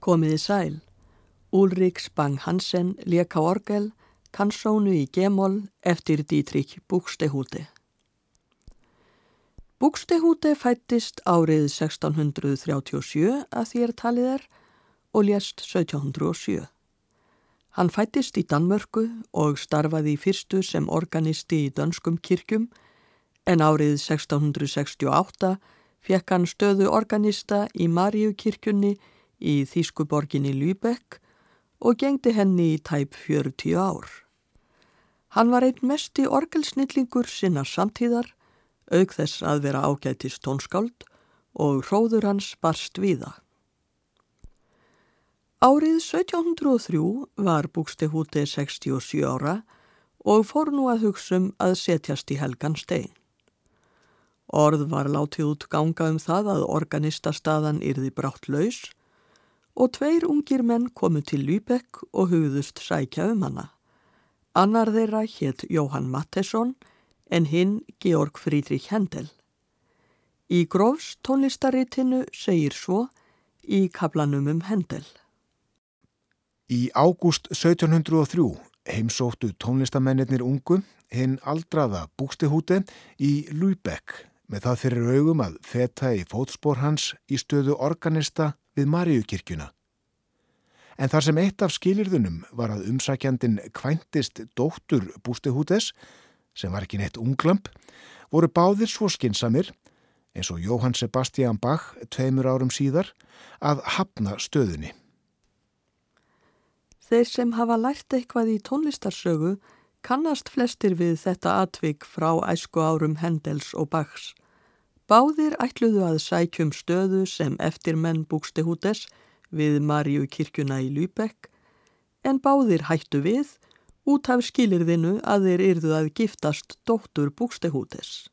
Komiði sæl. Úlrik Spang Hansen leka orgel, kannsónu í gemol eftir Dítrik Búkstehúti. Búkstehúti fættist árið 1637 að þér talið er og lést 1707. Hann fættist í Danmörku og starfaði í fyrstu sem organisti í dönskum kirkjum en árið 1668 fekk hann stöðu organista í Maríukirkjunni í Þískuborginni Lübeck og gengdi henni í tæp 40 ár. Hann var einn mesti orgelsnillingur sinna samtíðar, auk þess að vera ágætist tónskáld og hróður hans barst viða. Árið 1703 var Búkstehúti 67 ára og fór nú að hugssum að setjast í helgan stein. Orð var látið út ganga um það að organistastaðan yrði brátt laus og tveir ungir menn komu til Lübeck og hugðust sækja um hana. Annar þeirra hétt Jóhann Mattesson en hinn Georg Frídrik Hendel. Í grófs tónlistaritinu segir svo í kaplanum um Hendel. Í ágúst 1703 heimsóttu tónlistamennir ungu hinn aldraða búkstihúti í Lübeck með það fyrir augum að feta í fótspór hans í stöðu organista við Maríukirkjuna. En þar sem eitt af skilirðunum var að umsækjandin kvæntist dóttur Bústihútes, sem var ekki neitt unglamp, voru báðir svo skinsamir, eins og Jóhann Sebastian Bach tveimur árum síðar, að hafna stöðunni. Þeir sem hafa lært eitthvað í tónlistarsögu kannast flestir við þetta atvik frá æsku árum Hendels og Bachs. Báðir ætluðu að sækjum stöðu sem eftir menn Búkstehútes við Maríu kirkjuna í Lübeck en báðir hættu við út af skilirðinu að þeir yrðu að giftast dóttur Búkstehútes.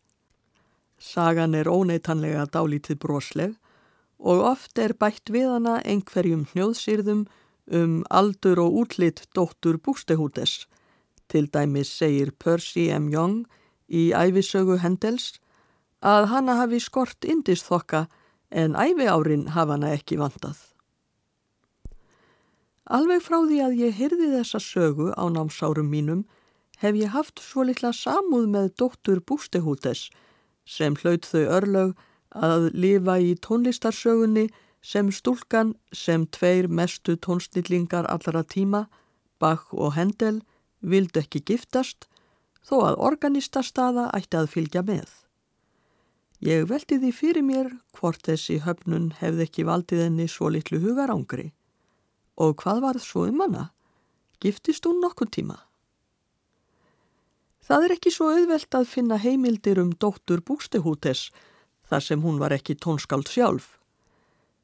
Sagan er óneitanlega dálítið brosleg og oft er bætt við hana einhverjum hnjóðsýrðum um aldur og útlitt dóttur Búkstehútes. Til dæmis segir Percy M. Young í æfisögu Hendels að hanna hafi skort indisþokka en æfi árin hafa hana ekki vantað. Alveg frá því að ég hyrði þessa sögu á námsárum mínum hef ég haft svo litla samúð með dóttur Bústehútes sem hlaut þau örlög að lifa í tónlistarsögunni sem stúlkan sem tveir mestu tónsnillingar allra tíma, Bach og Hendel, vildu ekki giftast þó að organistastaða ætti að fylgja með. Ég veldi því fyrir mér hvort þessi höfnun hefði ekki valdið henni svo litlu hugarangri. Og hvað var það svo um hana? Giftist hún nokkur tíma? Það er ekki svo auðvelt að finna heimildir um dóttur Bústehútes þar sem hún var ekki tónskald sjálf.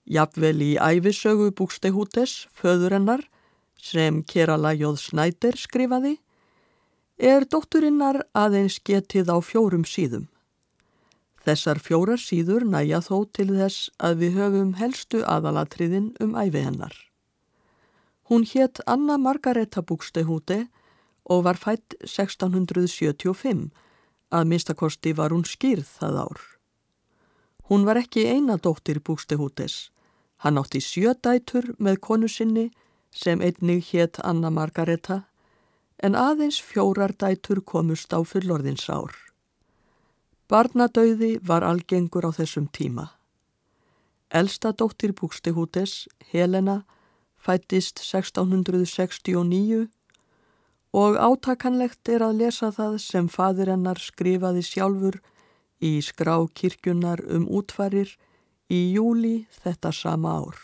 Jafnvel í æfisögu Bústehútes, föður hennar, sem Kerala Jóð Snæder skrifaði, er dótturinnar aðeins getið á fjórum síðum. Þessar fjórar síður næja þó til þess að við höfum helstu aðalatriðin um æfi hennar. Hún hétt Anna Margareta Búkstehúti og var fætt 1675, að minnstakosti var hún skýrð það ár. Hún var ekki eina dóttir Búkstehútis. Hann átti sjö dætur með konu sinni sem einnig hétt Anna Margareta en aðeins fjórar dætur komust á fullorðins ár. Barnadauði var algengur á þessum tíma. Elsta dóttir Búkstehútes, Helena, fættist 1669 og átakanlegt er að lesa það sem fadir hennar skrifaði sjálfur í skrá kirkjunar um útfarir í júli þetta sama ár.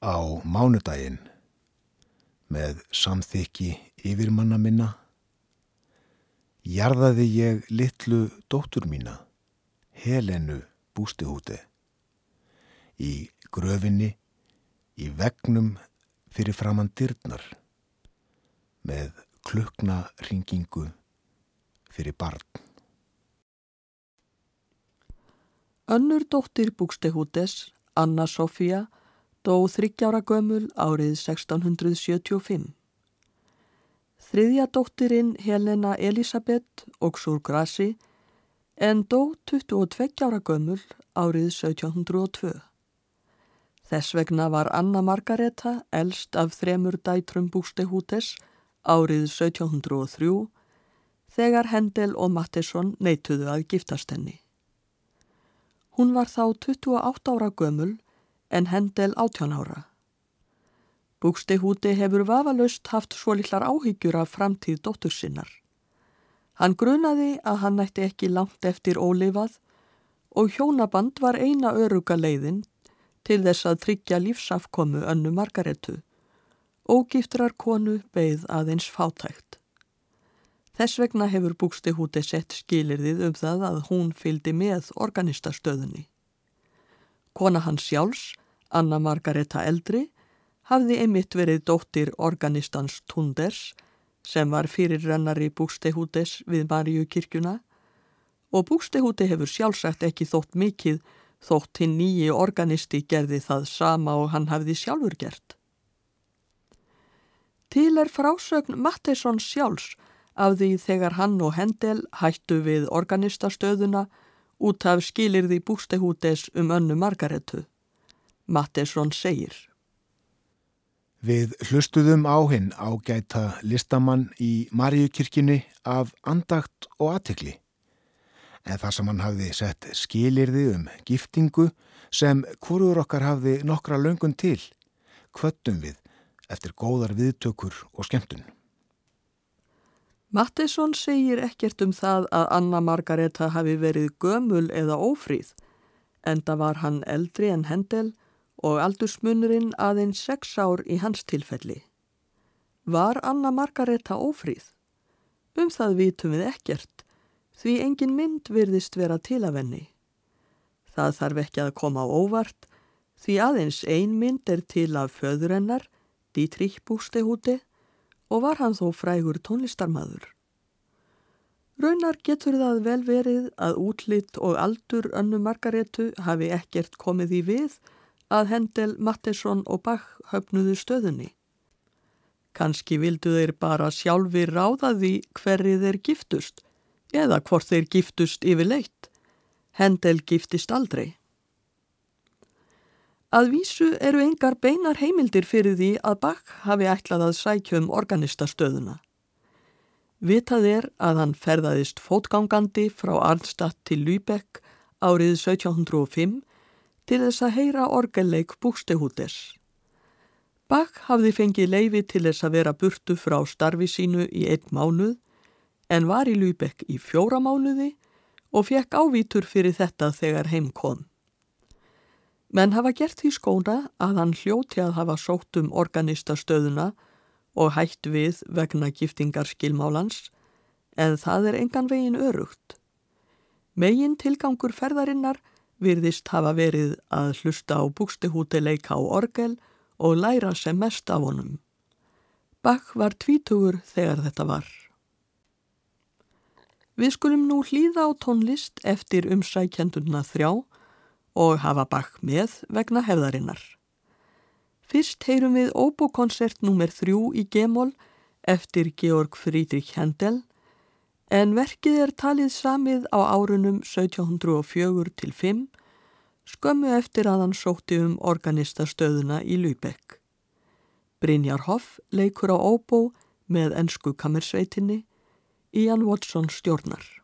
Á mánudaginn með samþykki yfirmanna minna jarðaði ég litlu dóttur mína, Helenu Bústihúti, í gröfinni, í vegnum fyrir framann dyrnar, með klukna ringingu fyrir barn. Önnur dóttir Bústihútes, Anna Sofía, dó þryggjára gömul árið 1675. Þriðja dóttirinn Helena Elisabeth Oksur Grassi en dó 22 ára gömul árið 1702. Þess vegna var Anna Margareta elst af þremur dætrum Bústehútes árið 1703 þegar Hendel og Mattisson neituðu að giftast henni. Hún var þá 28 ára gömul en Hendel 18 ára. Bústehúti hefur vafalaust haft svo litlar áhyggjur af framtíð dóttur sinnar. Hann grunaði að hann nætti ekki langt eftir ólifað og hjónaband var eina öruga leiðin til þess að tryggja lífsafkomu önnu Margaretu. Ógiftrar konu beigð aðeins fátækt. Þess vegna hefur Búkstihúti sett skilirðið um það að hún fyldi með organistastöðunni. Kona hans sjálfs, Anna Margareta Eldri, hafði einmitt verið dóttir organistans Tunders sem var fyrirrennari Búkstihútes við Maríu kirkjuna og Búkstihúti hefur sjálfsagt ekki þótt mikið þótt hinn nýji organisti gerði það sama og hann hafði sjálfur gert. Til er frásögn Mattesson sjálfs af því þegar hann og Hendel hættu við organistastöðuna út af skilirði Búkstihútes um önnu Margaretu. Mattesson segir Við hlustuðum á hinn ágæta listamann í Maríukirkjunni af andagt og aðtikli. En það sem hann hafði sett skilirði um giftingu sem hvorur okkar hafði nokkra löngun til, kvöttum við eftir góðar viðtökur og skemmtun. Mattisson segir ekkert um það að Anna Margareta hafi verið gömul eða ófríð, enda var hann eldri en Hendel og aldursmunurinn aðeins sex ár í hans tilfelli. Var Anna Margareta ófríð? Um það vitum við ekkert, því engin mynd virðist vera til af henni. Það þarf ekki að koma á óvart, því aðeins ein mynd er til af föðurennar, Dietrich Bústehúti, og var hann þó frægur tónlistarmadur. Raunar getur það vel verið að útlitt og aldur önnu Margaretu hafi ekkert komið í við að Hendel, Mattisson og Bach höfnuðu stöðunni. Kanski vildu þeir bara sjálfi ráða því hverri þeir giftust eða hvort þeir giftust yfir leitt. Hendel giftist aldrei. Að vísu eru engar beinar heimildir fyrir því að Bach hafi ætlað að sækja um organistastöðuna. Vitað er að hann ferðaðist fótgangandi frá Arnstadt til Lübeck árið 1705 til þess að heyra orgelleik bústehútes. Bach hafði fengið leifi til þess að vera burtu frá starfi sínu í einn mánuð en var í Lübeck í fjóra mánuði og fekk ávítur fyrir þetta þegar heim kom. Menn hafa gert því skóna að hann hljóti að hafa sótt um organistastöðuna og hætt við vegna giftingarskilmálans en það er engan vegin örugt. Megin tilgangur ferðarinnar virðist hafa verið að hlusta á búkstihúti leika á orgel og læra sem mest af honum. Bach var tvítugur þegar þetta var. Við skulum nú hlýða á tónlist eftir umsækjanduna þrjá og hafa Bach með vegna hefðarinnar. Fyrst heyrum við óbúkonsert nr. 3 í Gemól eftir Georg Friedrich Händel en verkið er talið samið á árunum 1704 til 5 skömmu eftir að hann sótti um organistastöðuna í Lübeck. Brynjar Hoff leikur á óbó með ennsku kamersveitinni, Ian Watson stjórnar.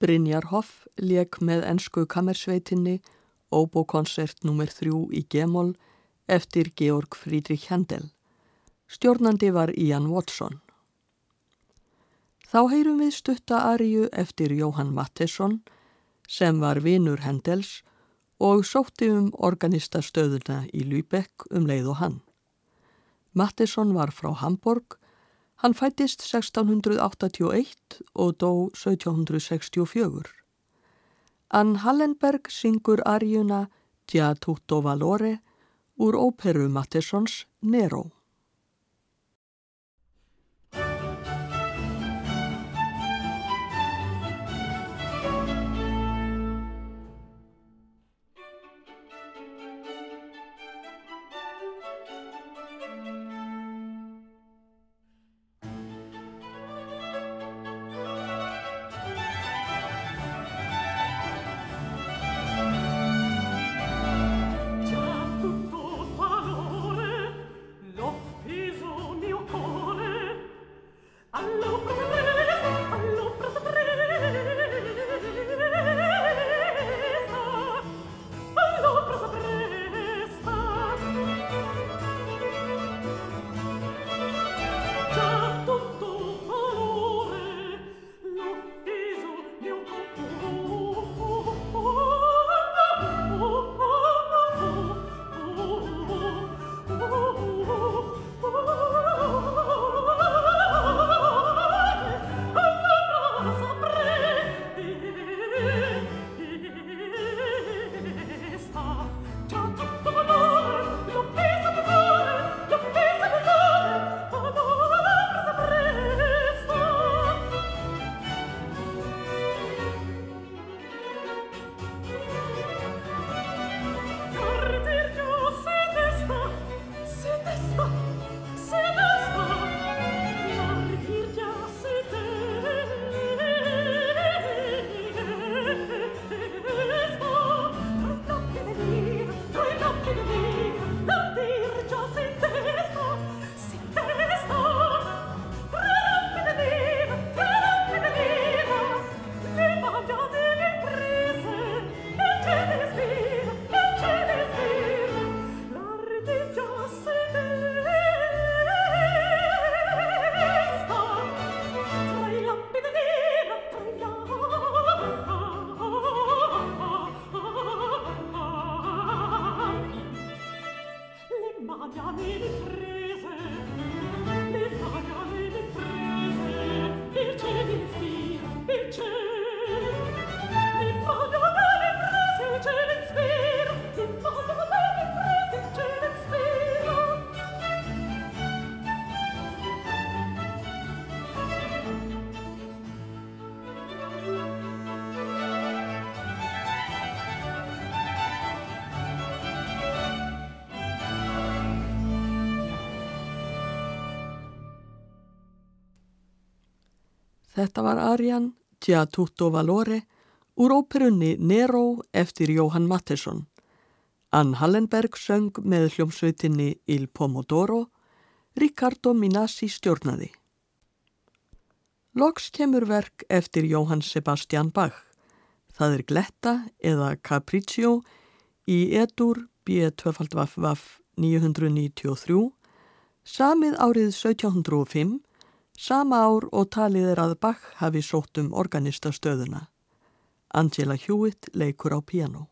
Brynjar Hoff leik með ennsku kamersveitinni Óbókonsert nr. 3 í Gemol eftir Georg Friedrich Händel. Stjórnandi var Ian Watson. Þá heyrum við stutta ariu eftir Jóhann Mattesson sem var vinur Händels og sótti um organistastöðuna í Lübeck um leið og hann. Mattesson var frá Hamburg Hann fættist 1681 og dó 1764. Ann Hallenberg syngur arjuna Gia tutto valore úr óperu Mattessons Nero. Þetta var Arjan Gia tutto valore úr óperunni Nero eftir Jóhann Mattesson. Ann Hallenberg söng með hljómsveitinni Il Pomodoro, Riccardo Minassi stjórnaði. Loks kemur verk eftir Jóhann Sebastian Bach. Það er Gletta eða Capriccio í Edur B2FF 993, samið árið 1705 Sama ár og talið er að Bach hafi sótt um organistastöðuna. Angela Hewitt leikur á piano.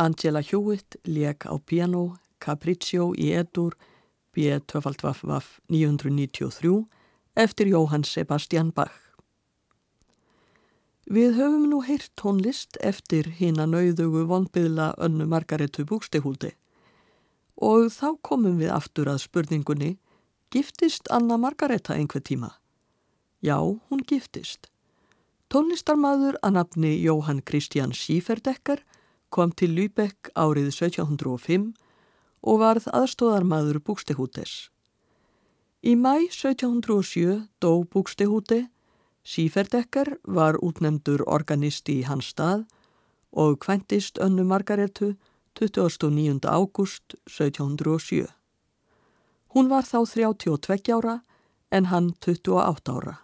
Angela Hewitt leik á piano Capriccio í edur B2FF 993 eftir Jóhann Sebastian Bach. Við höfum nú heyrt tónlist eftir hína nauðugu vonbyðla önnu Margaretu Búkstihúti og þá komum við aftur að spurningunni giftist Anna Margareta einhver tíma? Já, hún giftist. Tónlistarmadur að nafni Jóhann Kristján Síferdekkar kom til Lübeck árið 1705 og varð aðstóðarmadur Búkstehútes. Í mæ 1707 dó Búkstehúti, Síferdekkar var útnemdur organisti í hans stað og kvæntist önnu Margaretu 29. ágúst 1707. Hún var þá 32 ára en hann 28 ára.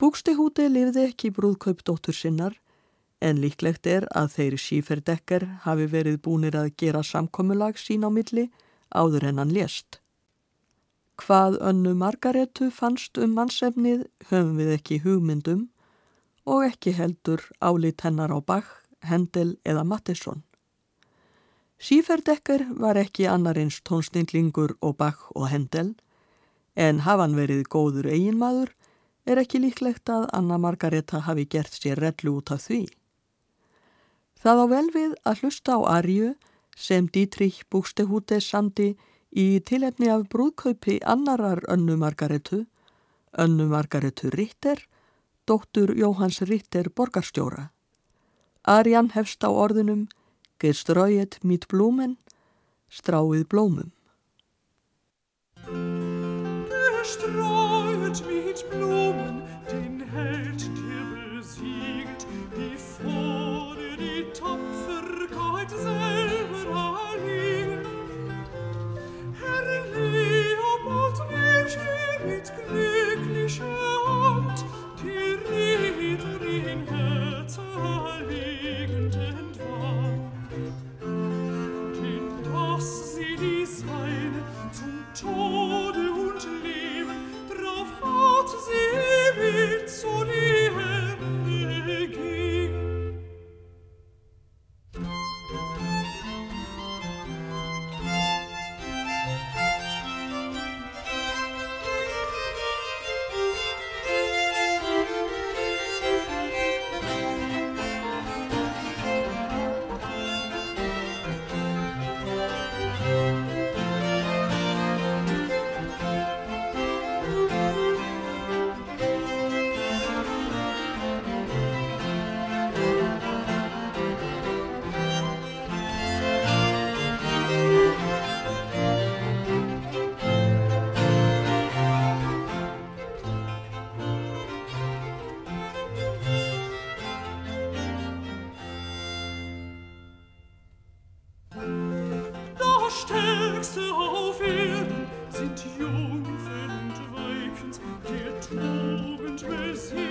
Búkstehúti lifði ekki brúðkaup dóttur sinnar en líklegt er að þeir síferdekkar hafi verið búinir að gera samkomulag sín á milli áður en hann lést. Hvað önnu Margaretu fannst um mannsefnið höfum við ekki hugmyndum og ekki heldur álit hennar á Bach, Hendel eða Mattisson. Síferdekkar var ekki annarins tónsninglingur og Bach og Hendel en hafan verið góður eiginmaður er ekki líklegt að Anna Margareta hafi gert sér rellu út af því. Það á vel við að hlusta á Arju sem Dietrich Buxtehude samdi í tilefni af brúðkaupi annarar önnu Margaretu, önnu Margaretu Ritter, dóttur Jóhans Ritter borgarstjóra. Arjan hefst á orðunum Gestrauet mit Blumen, stráið blómum. Gestrauet mit Blumen, den Held dir besiegt, mit glücklicher Christmas. Monsieur.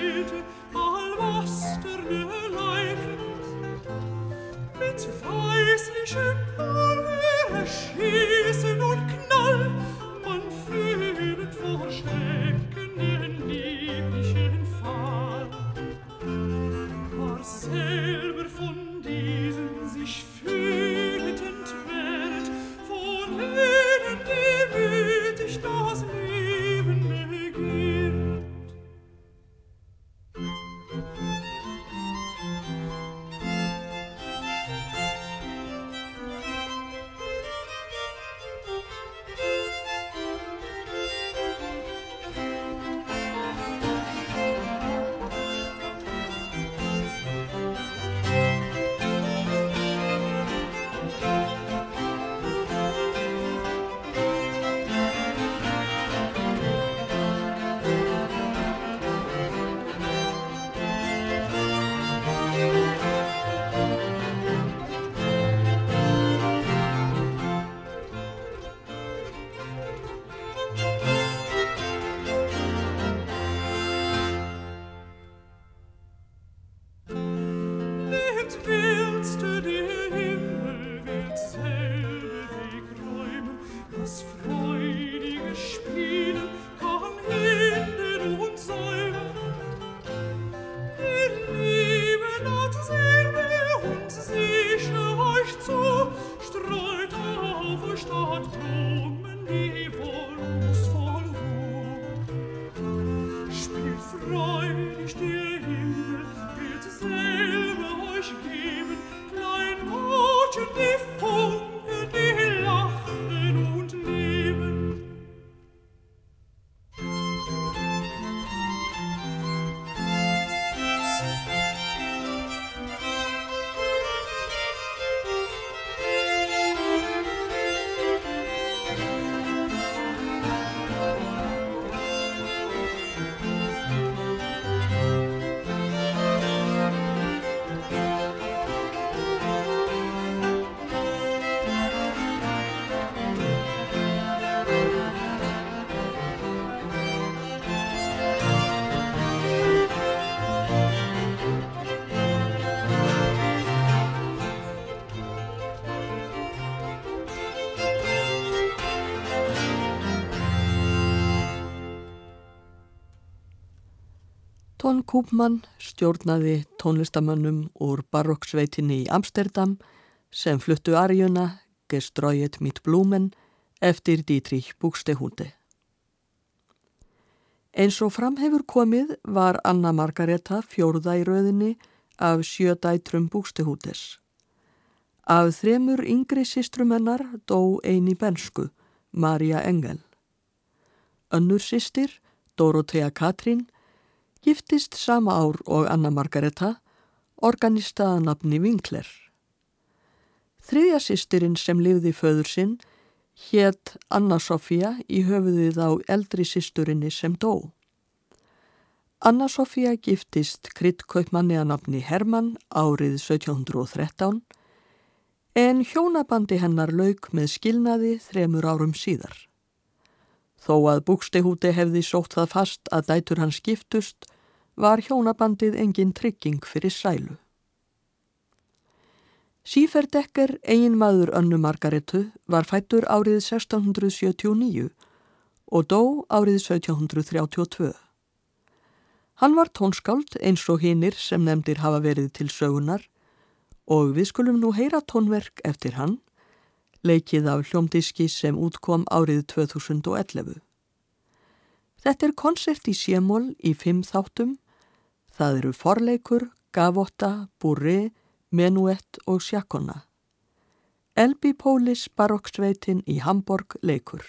Anton Koopmann stjórnaði tónlistamönnum úr barokksveitinni í Amsterdam sem fluttu arjuna Gestróið mitt blúmen eftir Dietrich Buxtehude. Eins og framhefur komið var Anna Margareta fjórða í rauðinni af sjö dætrum Buxtehudes. Af þremur yngri sístrumennar dó eini bensku, Marja Engel. Önnur sístir, Dorothea Katrín, giftist sama ár og Anna Margareta, organistaða nafni Winkler. Þriðja sýstirinn sem lifði föður sinn hétt Anna Sofía í höfuðið á eldri sýsturinni sem dó. Anna Sofía giftist kryddkaupmanni að nafni Hermann árið 1713 en hjónabandi hennar lauk með skilnaði þremur árum síðar. Þó að búkstehúti hefði sótt það fast að dætur hans giftust, var hjónabandið engin trygging fyrir sælu. Síferdekker, eigin maður önnu Margaretu, var fættur árið 1679 og dó árið 1732. Hann var tónskáld eins og hinnir sem nefndir hafa verið til sögunar og við skulum nú heyra tónverk eftir hann leikið af hljómdiski sem útkom árið 2011. Þetta er konsert í sémól í fimm þáttum. Það eru forleikur, gavotta, burri, menuett og sjakona. Elbi Pólis barokksveitin í Hamburg leikur.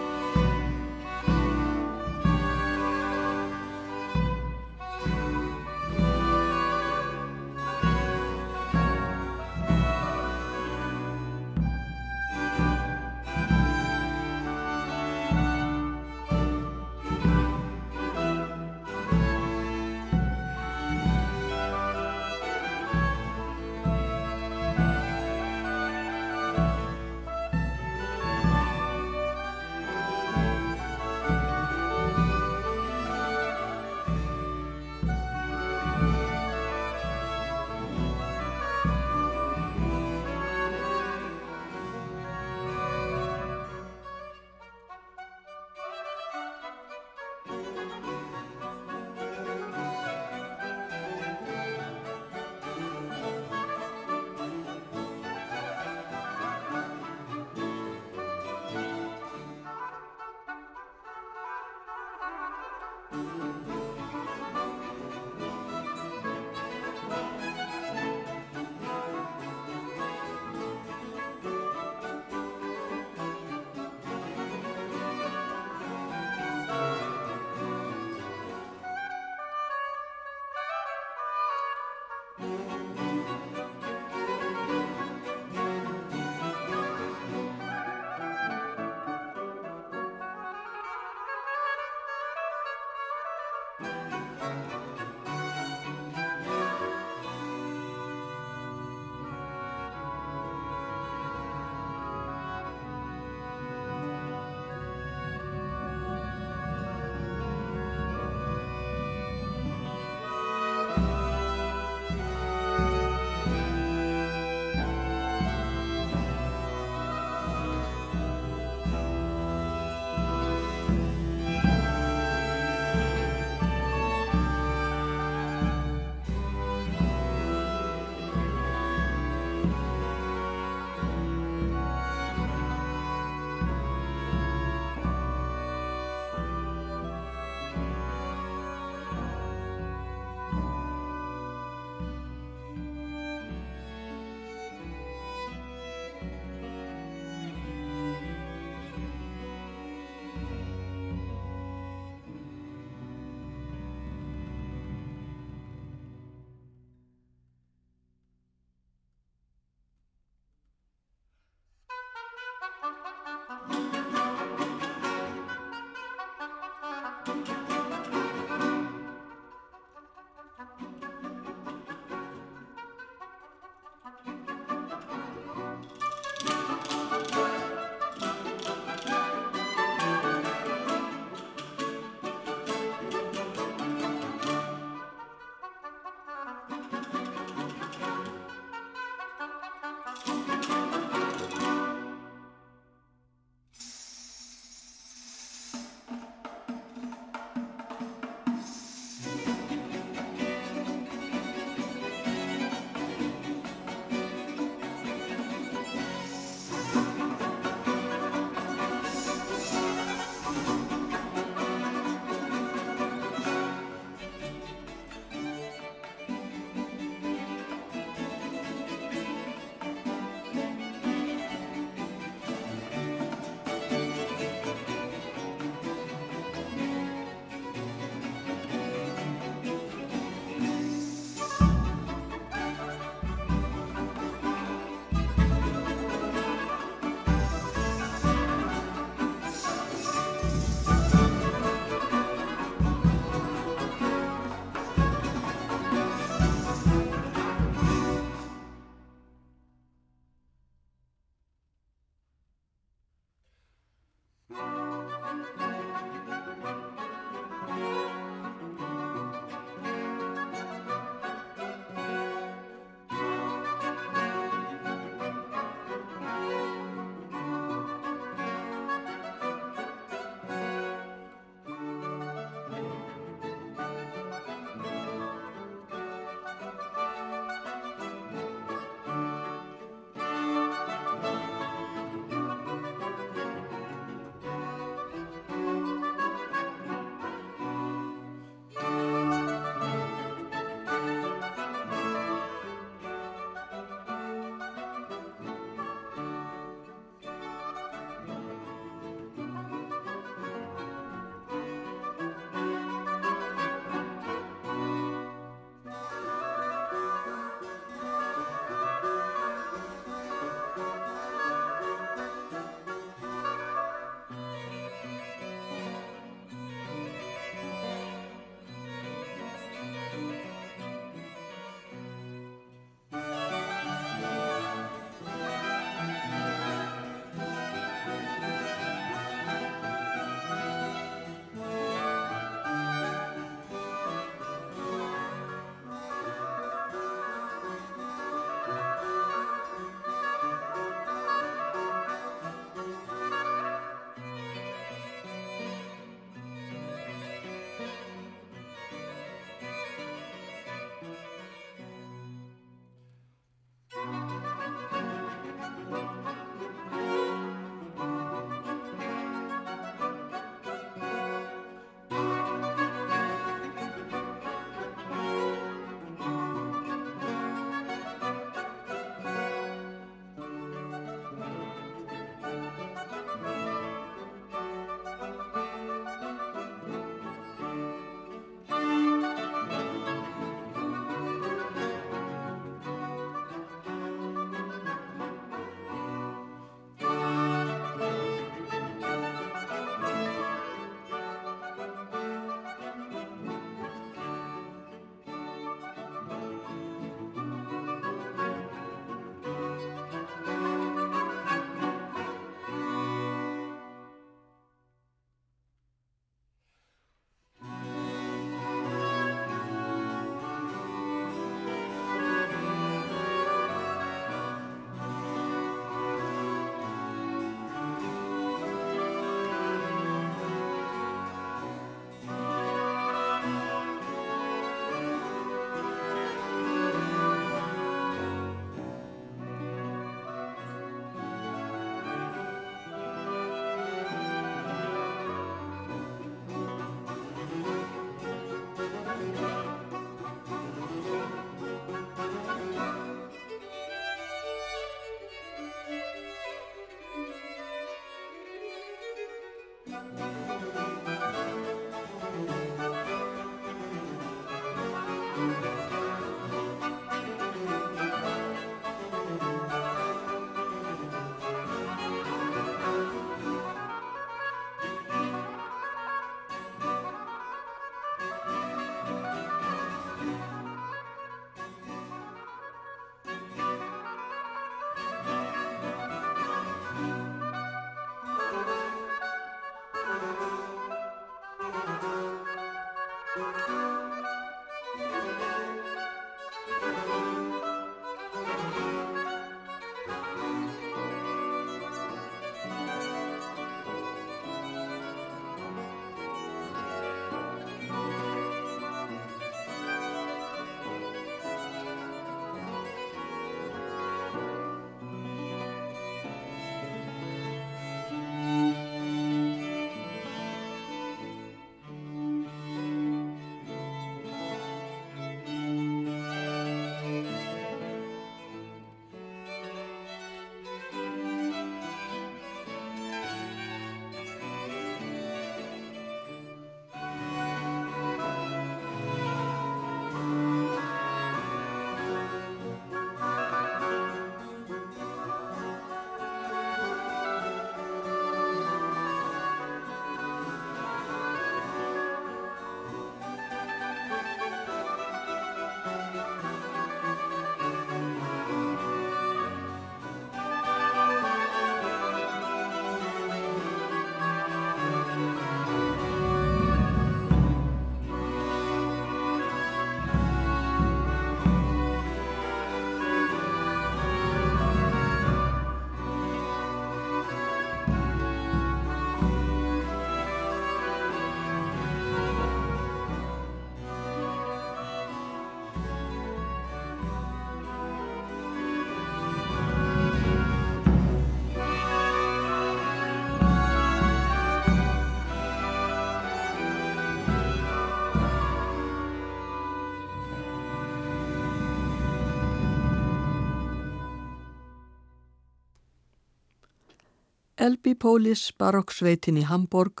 Elbi Pólis barokksveitin í Hamburg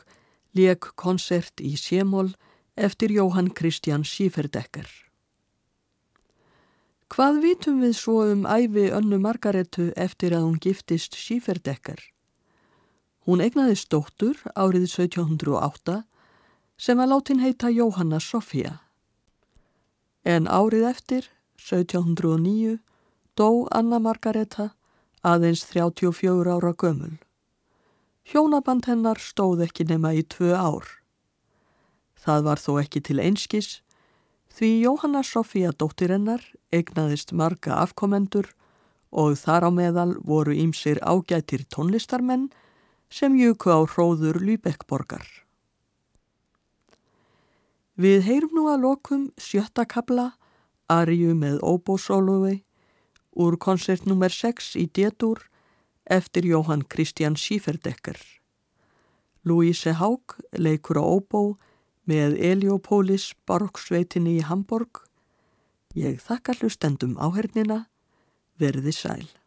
leik konsert í Sémól eftir Jóhann Kristján Schieferdecker. Hvað vitum við svo um æfi önnu Margaretu eftir að hún giftist Schieferdecker? Hún egnaðist dóttur árið 1708 sem að látin heita Jóhanna Sofía. En árið eftir, 1709, dó Anna Margareta aðeins 34 ára gömul. Hjónaband hennar stóð ekki nema í tvö ár. Það var þó ekki til einskis því Jóhanna Sofía dóttir hennar egnaðist marga afkomendur og þar á meðal voru ímsir ágætir tónlistarmenn sem juku á hróður Lübeckborgar. Við heyrum nú að lokum sjötta kabla, Ariu með óbósólöfi, úr konsert nr. 6 í D-dúr eftir Jóhann Kristján Schieferdecker. Louise Haug leikur á óbó með Eliopolis barokksveitinni í Hamburg. Ég þakka hlustendum áhernina, verði sæl.